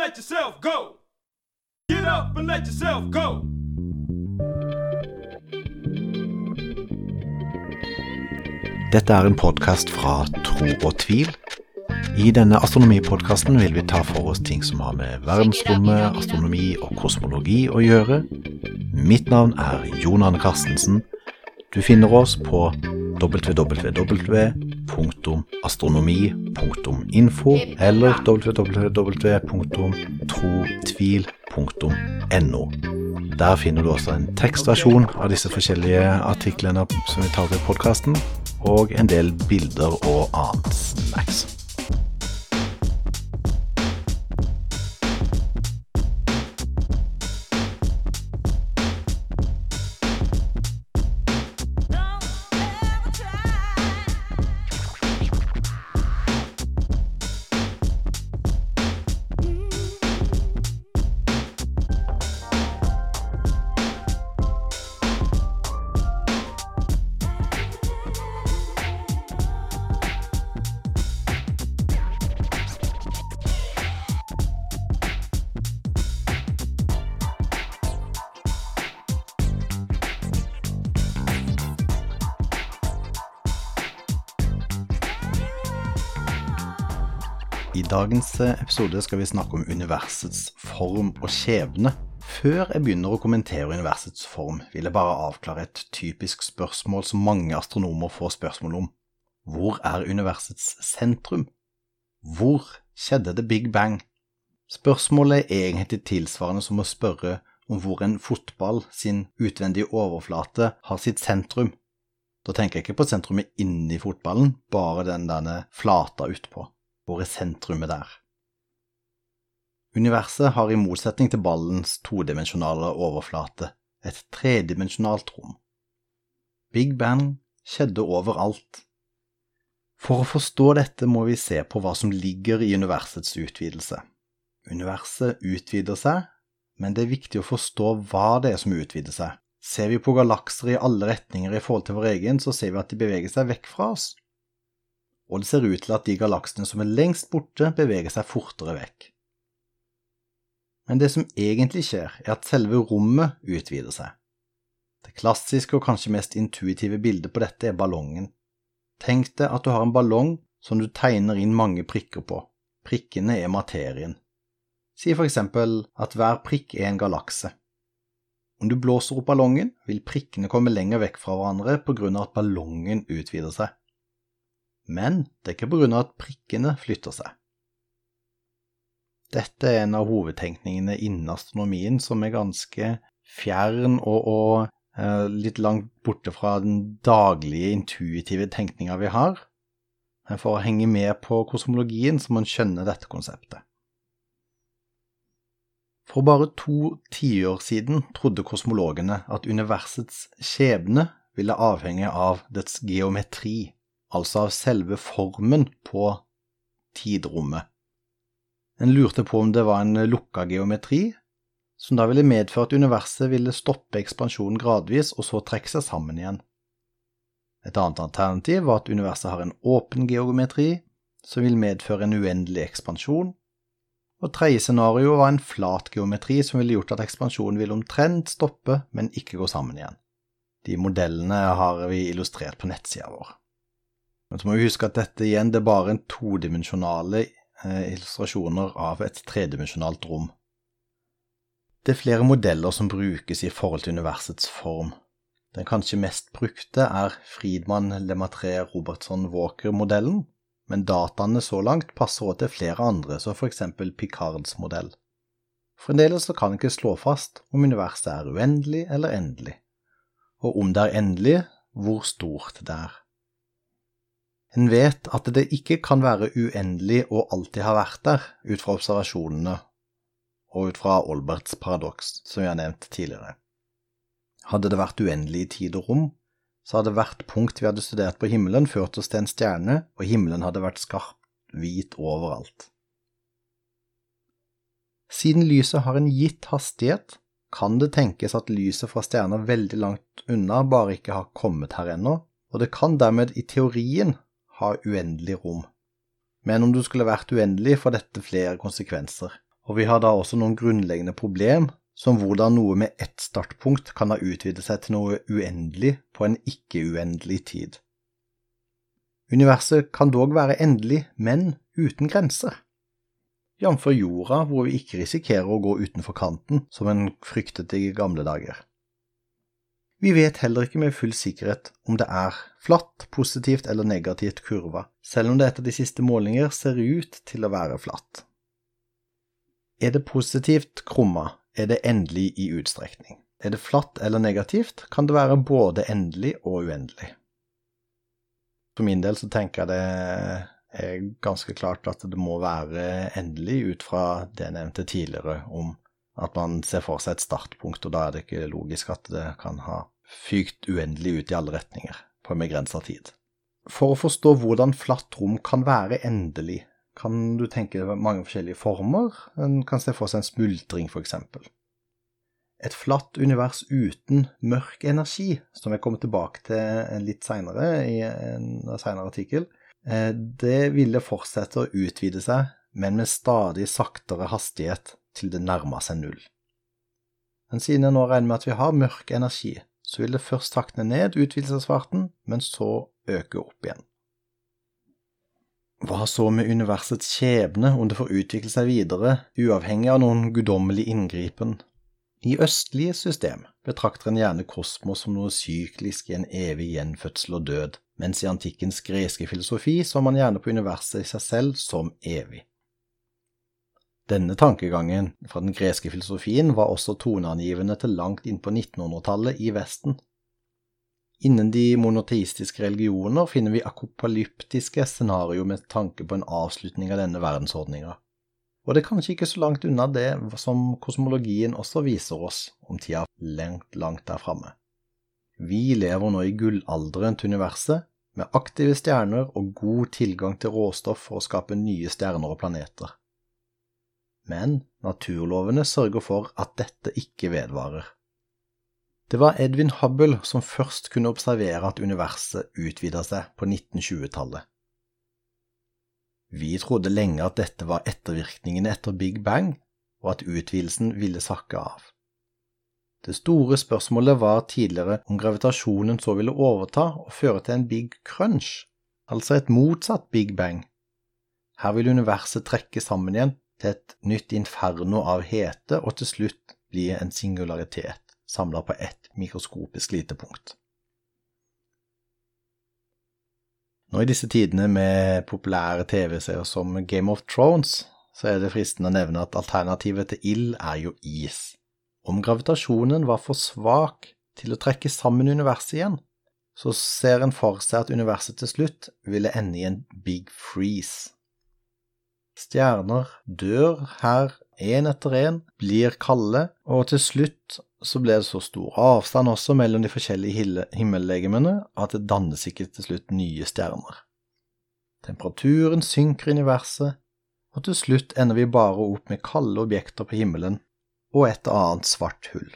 let yourself go. Get up and let yourself go. Dette er en podkast fra Tro og tvil. I denne astronomipodkasten vil vi ta for oss ting som har med verdensrommet, astronomi og kosmologi å gjøre. Mitt navn er Jon Arne Carstensen. Du finner oss på www.astronomi.info eller www.trotvil.no. Der finner du også en tekstversjon av disse forskjellige artiklene som vi tar opp i podkasten, og en del bilder og annet snacks. I dagens episode skal vi snakke om universets form og skjebne. Før jeg begynner å kommentere universets form, vil jeg bare avklare et typisk spørsmål som mange astronomer får spørsmål om. Hvor er universets sentrum? Hvor skjedde det big bang? Spørsmålet er egentlig tilsvarende som å spørre om hvor en fotball sin utvendige overflate har sitt sentrum. Da tenker jeg ikke på sentrumet inni fotballen, bare den derne flata utpå. Er sentrumet der? Universet har i motsetning til ballens todimensjonale overflate et tredimensjonalt rom. Big Bang skjedde overalt. For å forstå dette må vi se på hva som ligger i universets utvidelse. Universet utvider seg, men det er viktig å forstå hva det er som utvider seg. Ser vi på galakser i alle retninger i forhold til vår egen, så ser vi at de beveger seg vekk fra oss og det ser ut til at de galaksene som er lengst borte, beveger seg fortere vekk. Men det som egentlig skjer, er at selve rommet utvider seg. Det klassiske og kanskje mest intuitive bildet på dette er ballongen. Tenk deg at du har en ballong som du tegner inn mange prikker på. Prikkene er materien. Si for eksempel at hver prikk er en galakse. Om du blåser opp ballongen, vil prikkene komme lenger vekk fra hverandre på grunn av at ballongen utvider seg men det er ikke på grunn av at prikkene flytter seg. Dette er en av hovedtenkningene innen astronomien som er ganske fjern og, og eh, litt langt borte fra den daglige intuitive tenkninga vi har. Men for å henge med på kosmologien så må en skjønne dette konseptet. For bare to tiår siden trodde kosmologene at universets skjebne ville avhenge av dets geometri altså av selve formen på tidrommet. En lurte på om det var en lukka geometri, som da ville medføre at universet ville stoppe ekspansjonen gradvis og så trekke seg sammen igjen. Et annet alternativ var at universet har en åpen geometri, som vil medføre en uendelig ekspansjon, og tredje scenario var en flat geometri som ville gjort at ekspansjonen ville omtrent stoppe, men ikke gå sammen igjen. De modellene har vi illustrert på nettsida vår. Men så må vi huske at dette igjen det er bare en todimensjonale eh, illustrasjoner av et tredimensjonalt rom. Det er flere modeller som brukes i forhold til universets form. Den kanskje mest brukte er Friedmann Lematré Robertson Walker-modellen, men dataene så langt passer også til flere andre, som eksempel Picards modell. Fremdeles kan en ikke slå fast om universet er uendelig eller endelig, og om det er endelig, hvor stort det er. En vet at det ikke kan være uendelig og alltid ha vært der, ut fra observasjonene og ut fra Olberts paradoks, som jeg har nevnt tidligere. Hadde det vært uendelig i tid og rom, så hadde hvert punkt vi hadde studert på himmelen, ført oss til en stjerne, og himmelen hadde vært skarpt hvit overalt. Siden lyset har en gitt hastighet, kan det tenkes at lyset fra stjerner veldig langt unna bare ikke har kommet her ennå, og det kan dermed i teorien ha uendelig rom. Men om du skulle vært uendelig, får dette flere konsekvenser, og vi har da også noen grunnleggende problem, som hvordan noe med ett startpunkt kan ha utvidet seg til noe uendelig på en ikke-uendelig tid. Universet kan dog være endelig, men uten grenser. Jf. jorda, hvor vi ikke risikerer å gå utenfor kanten, som en fryktet i gamle dager. Vi vet heller ikke med full sikkerhet om det er flatt, positivt eller negativt kurva, selv om det etter de siste målinger ser ut til å være flatt. Er det positivt krumma, er det endelig i utstrekning. Er det flatt eller negativt, kan det være både endelig og uendelig. For min del så tenker jeg det er ganske klart at det må være endelig ut fra det jeg nevnte tidligere om at man ser for seg et startpunkt, og da er det ikke logisk at det kan ha fykt uendelig ut i alle retninger på en begrensa tid. For å forstå hvordan flatt rom kan være endelig, kan du tenke mange forskjellige former. En kan se for seg en smultring, eksempel. Et flatt univers uten mørk energi, som jeg kommer tilbake til litt seinere i en seinere artikkel, eh, det ville fortsette å utvide seg, men med stadig saktere hastighet til det nærmer seg null. Men siden jeg nå regner med at vi har mørk energi, så vil det først takne ned utvidelsesfarten, men så øke opp igjen. Hva så med universets skjebne om det får utvikle seg videre, uavhengig av noen guddommelig inngripen? I østlige system betrakter en gjerne kosmos som noe syklisk i en evig gjenfødsel og død, mens i antikkens greske filosofi så man gjerne på universet i seg selv som evig. Denne tankegangen fra den greske filosofien var også toneangivende til langt inn på 1900-tallet i Vesten. Innen de monoteistiske religioner finner vi akopalyptiske scenarioer med tanke på en avslutning av denne verdensordninga. Og det er kanskje ikke så langt unna det som kosmologien også viser oss om tida langt, langt der framme. Vi lever nå i gullalderen til universet, med aktive stjerner og god tilgang til råstoff for å skape nye stjerner og planeter men naturlovene sørger for at dette ikke vedvarer. Det var Edvin Hubble som først kunne observere at universet utvida seg på 1920-tallet. Vi trodde lenge at dette var ettervirkningene etter Big Bang, og at utvidelsen ville sakke av. Det store spørsmålet var tidligere om gravitasjonen så ville overta og føre til en big crunch, altså et motsatt Big Bang. Her vil universet trekke sammen igjen til et nytt inferno av hete, og til slutt bli en singularitet samla på ett mikroskopisk lite punkt. Nå i disse tidene med populære TV-serier som Game of Thrones, så er det fristende å nevne at alternativet til ild er jo is. Om gravitasjonen var for svak til å trekke sammen universet igjen, så ser en for seg at universet til slutt ville ende i en big freeze. Stjerner dør her én etter én, blir kalde, og til slutt så ble det så stor avstand også mellom de forskjellige himmellegemene at det dannes ikke til slutt nye stjerner. Temperaturen synker i universet, og til slutt ender vi bare opp med kalde objekter på himmelen og et annet svart hull.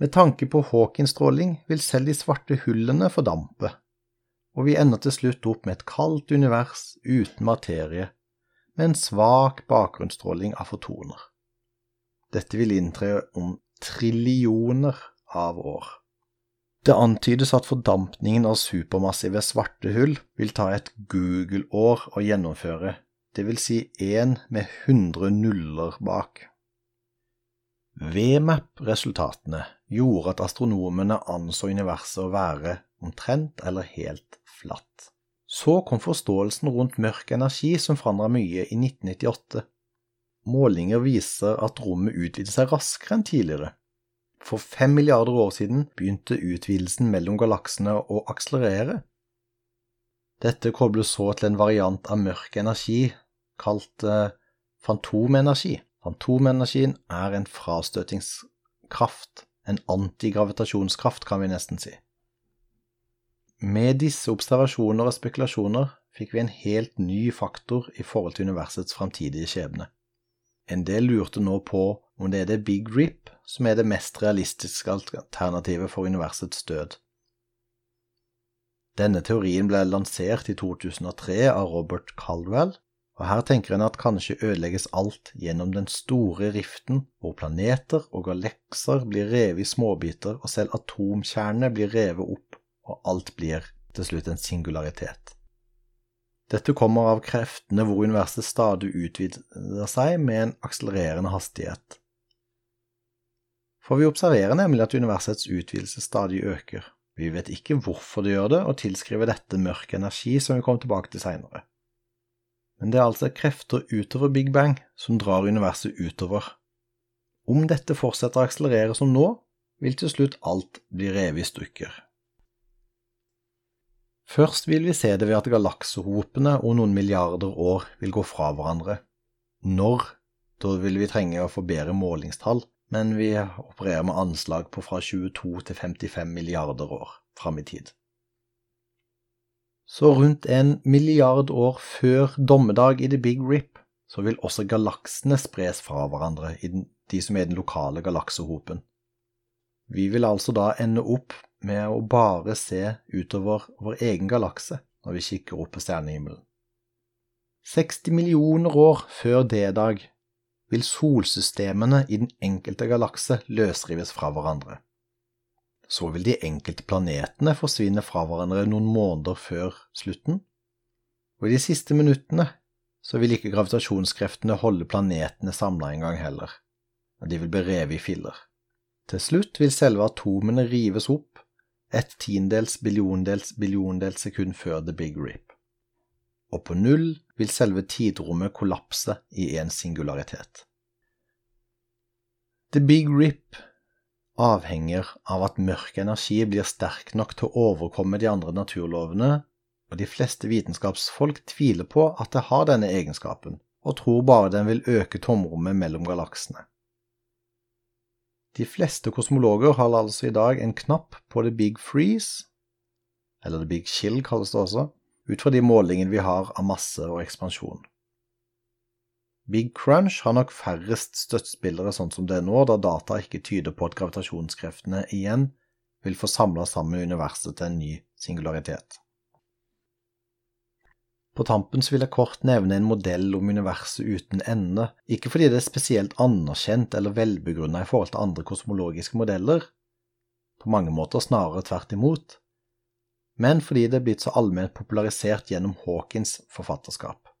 Med tanke på Hawking-stråling vil selv de svarte hullene fordampe, og vi ender til slutt opp med et kaldt univers uten materie med en svak bakgrunnsstråling av fotoner. Dette vil inntre om trillioner av år. Det antydes at fordampningen av supermassive svarte hull vil ta et Google-år å gjennomføre, vil si én med 100 nuller bak. VMAP-resultatene gjorde at astronomene anså universet å være omtrent eller helt flatt. Så kom forståelsen rundt mørk energi som forandra mye i 1998. Målinger viser at rommet utvider seg raskere enn tidligere. For fem milliarder år siden begynte utvidelsen mellom galaksene å akselerere. Dette kobles så til en variant av mørk energi kalt eh, fantomenergi. Fantomenergien er en frastøtingskraft, en antigravitasjonskraft, kan vi nesten si. Med disse observasjoner og spekulasjoner fikk vi en helt ny faktor i forhold til universets framtidige skjebne. En del lurte nå på om det er det Big Rip som er det mest realistiske alternativet for universets død. Denne teorien ble lansert i 2003 av Robert Caldwell, og her tenker en at kanskje ødelegges alt gjennom den store riften, hvor planeter og galekser blir revet i småbiter, og selv atomkjernene blir revet opp, og alt blir til slutt en singularitet. Dette kommer av kreftene hvor universet stadig utvider seg med en akselererende hastighet. For vi observerer nemlig at universets utvidelse stadig øker. Vi vet ikke hvorfor det gjør det, og tilskriver dette mørk energi, som vi kommer tilbake til seinere. Men det er altså krefter utover Big Bang som drar universet utover. Om dette fortsetter å akselerere som nå, vil til slutt alt bli revet i stykker. Først vil vi se det ved at galaksehopene om noen milliarder år vil gå fra hverandre. Når? Da vil vi trenge å få bedre målingstall, men vi opererer med anslag på fra 22 til 55 milliarder år fram i tid. Så rundt en milliard år før dommedag i The Big Rip, så vil også galaksene spres fra hverandre i de som er den lokale galaksehopen. Vi vil altså da ende opp med å bare se utover vår egen galakse når vi kikker opp på stjernehimmelen. 60 millioner år før D-dag vil solsystemene i den enkelte galakse løsrives fra hverandre så vil de enkelte planetene forsvinne fra hverandre noen måneder før slutten, og i de siste minuttene så vil ikke gravitasjonskreftene holde planetene samla engang heller, og de vil bli revet i filler. Til slutt vil selve atomene rives opp et tiendedels billiondels billiondels sekund før the big rip, og på null vil selve tidrommet kollapse i en singularitet. The big rip avhenger av at mørk energi blir sterk nok til å overkomme de andre naturlovene, og de fleste vitenskapsfolk tviler på at det har denne egenskapen, og tror bare den vil øke tomrommet mellom galaksene. De fleste kosmologer har altså i dag en knapp på the big freeze, eller the big chill kalles det også, ut fra de målingene vi har av masse og ekspansjon. Big Crunch har nok færrest støttespillere sånn som det er nå, da data ikke tyder på at gravitasjonskreftene igjen vil få samla sammen universet til en ny singularitet. På tampen så vil jeg kort nevne en modell om universet uten ende, ikke fordi det er spesielt anerkjent eller velbegrunna i forhold til andre kosmologiske modeller, på mange måter snarere tvert imot, men fordi det er blitt så allment popularisert gjennom Hawkins forfatterskap.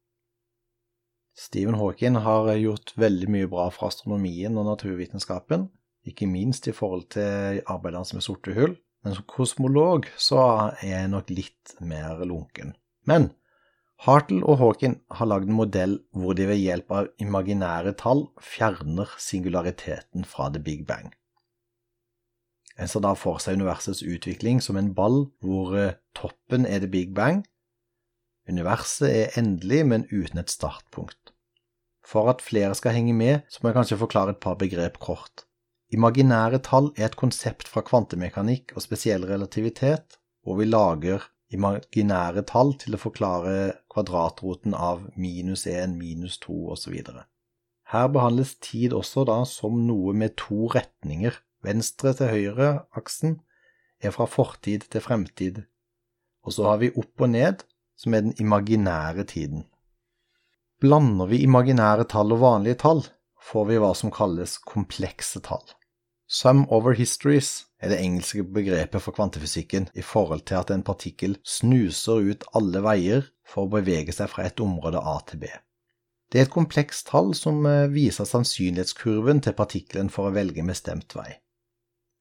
Stephen Hawking har gjort veldig mye bra for astronomien og naturvitenskapen, ikke minst i forhold til arbeidet hans med sorte hull. Men som kosmolog så er jeg nok litt mer lunken. Men Hartle og Hawking har lagd en modell hvor de ved hjelp av imaginære tall fjerner singulariteten fra the big bang. En ser da for seg universets utvikling som en ball hvor eh, toppen er the big bang. Universet er endelig, men uten et startpunkt. For at flere skal henge med, så må jeg kanskje forklare et par begrep kort. Imaginære tall er et konsept fra kvantemekanikk og spesiell relativitet, hvor vi lager imaginære tall til å forklare kvadratroten av minus 1, minus 2 osv. Her behandles tid også da som noe med to retninger. Venstre til høyre-aksen er fra fortid til fremtid, og så har vi opp og ned, som er den imaginære tiden. Blander vi imaginære tall og vanlige tall, får vi hva som kalles komplekse tall. Sum over histories er det engelske begrepet for kvantefysikken i forhold til at en partikkel snuser ut alle veier for å bevege seg fra et område A til B. Det er et komplekst tall som eh, viser sannsynlighetskurven til partikkelen for å velge en bestemt vei.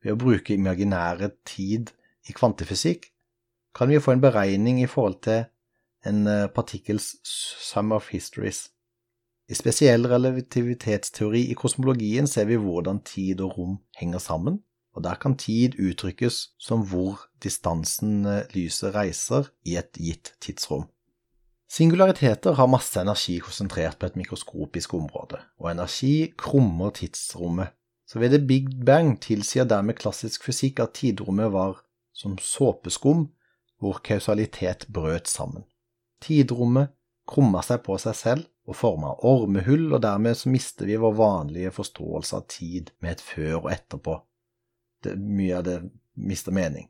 Ved å bruke imaginære tid i kvantefysikk kan vi få en beregning i forhold til en eh, partikkels sum of histories. I spesiell relativitetsteori i kosmologien ser vi hvordan tid og rom henger sammen, og der kan tid uttrykkes som hvor distansen eh, lyset reiser i et gitt tidsrom. Singulariteter har masse energi konsentrert på et mikroskopisk område, og energi krummer tidsrommet. Så ved det big bang tilsier dermed klassisk fysikk at tidrommet var som såpeskum hvor kausalitet brøt sammen. Tidrommet krumma seg på seg selv og forma ormehull, og dermed så mister vi vår vanlige forståelse av tid med et før og etterpå. Det, mye av det mister mening.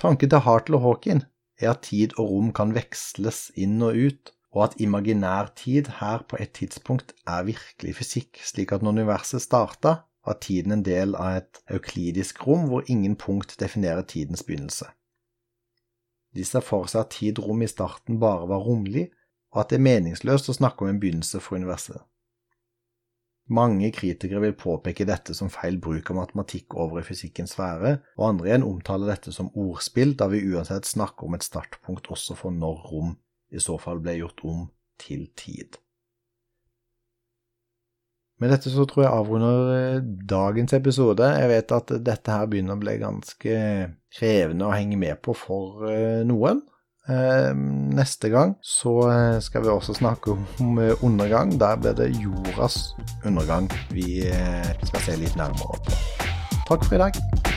Tanken til Hartle og Hawking er at tid og rom kan veksles inn og ut, og at imaginær tid her på et tidspunkt er virkelig fysikk, slik at når universet starta, var tiden en del av et euklidisk rom hvor ingen punkt definerer tidens begynnelse. De ser for seg at tid-rom i starten bare var romlig, og at det er meningsløst å snakke om en begynnelse for universet. Mange kritikere vil påpeke dette som feil bruk av matematikk over i fysikkens sfære, og andre igjen omtaler dette som ordspill, da vi uansett snakker om et startpunkt også for når rom i så fall ble gjort om til tid. Med dette så tror jeg avrunder eh, dagens episode. Jeg vet at dette her begynner å bli ganske krevende å henge med på for eh, noen. Eh, neste gang så skal vi også snakke om undergang. Der blir det jordas undergang vi skal se litt nærmere på. Takk for i dag.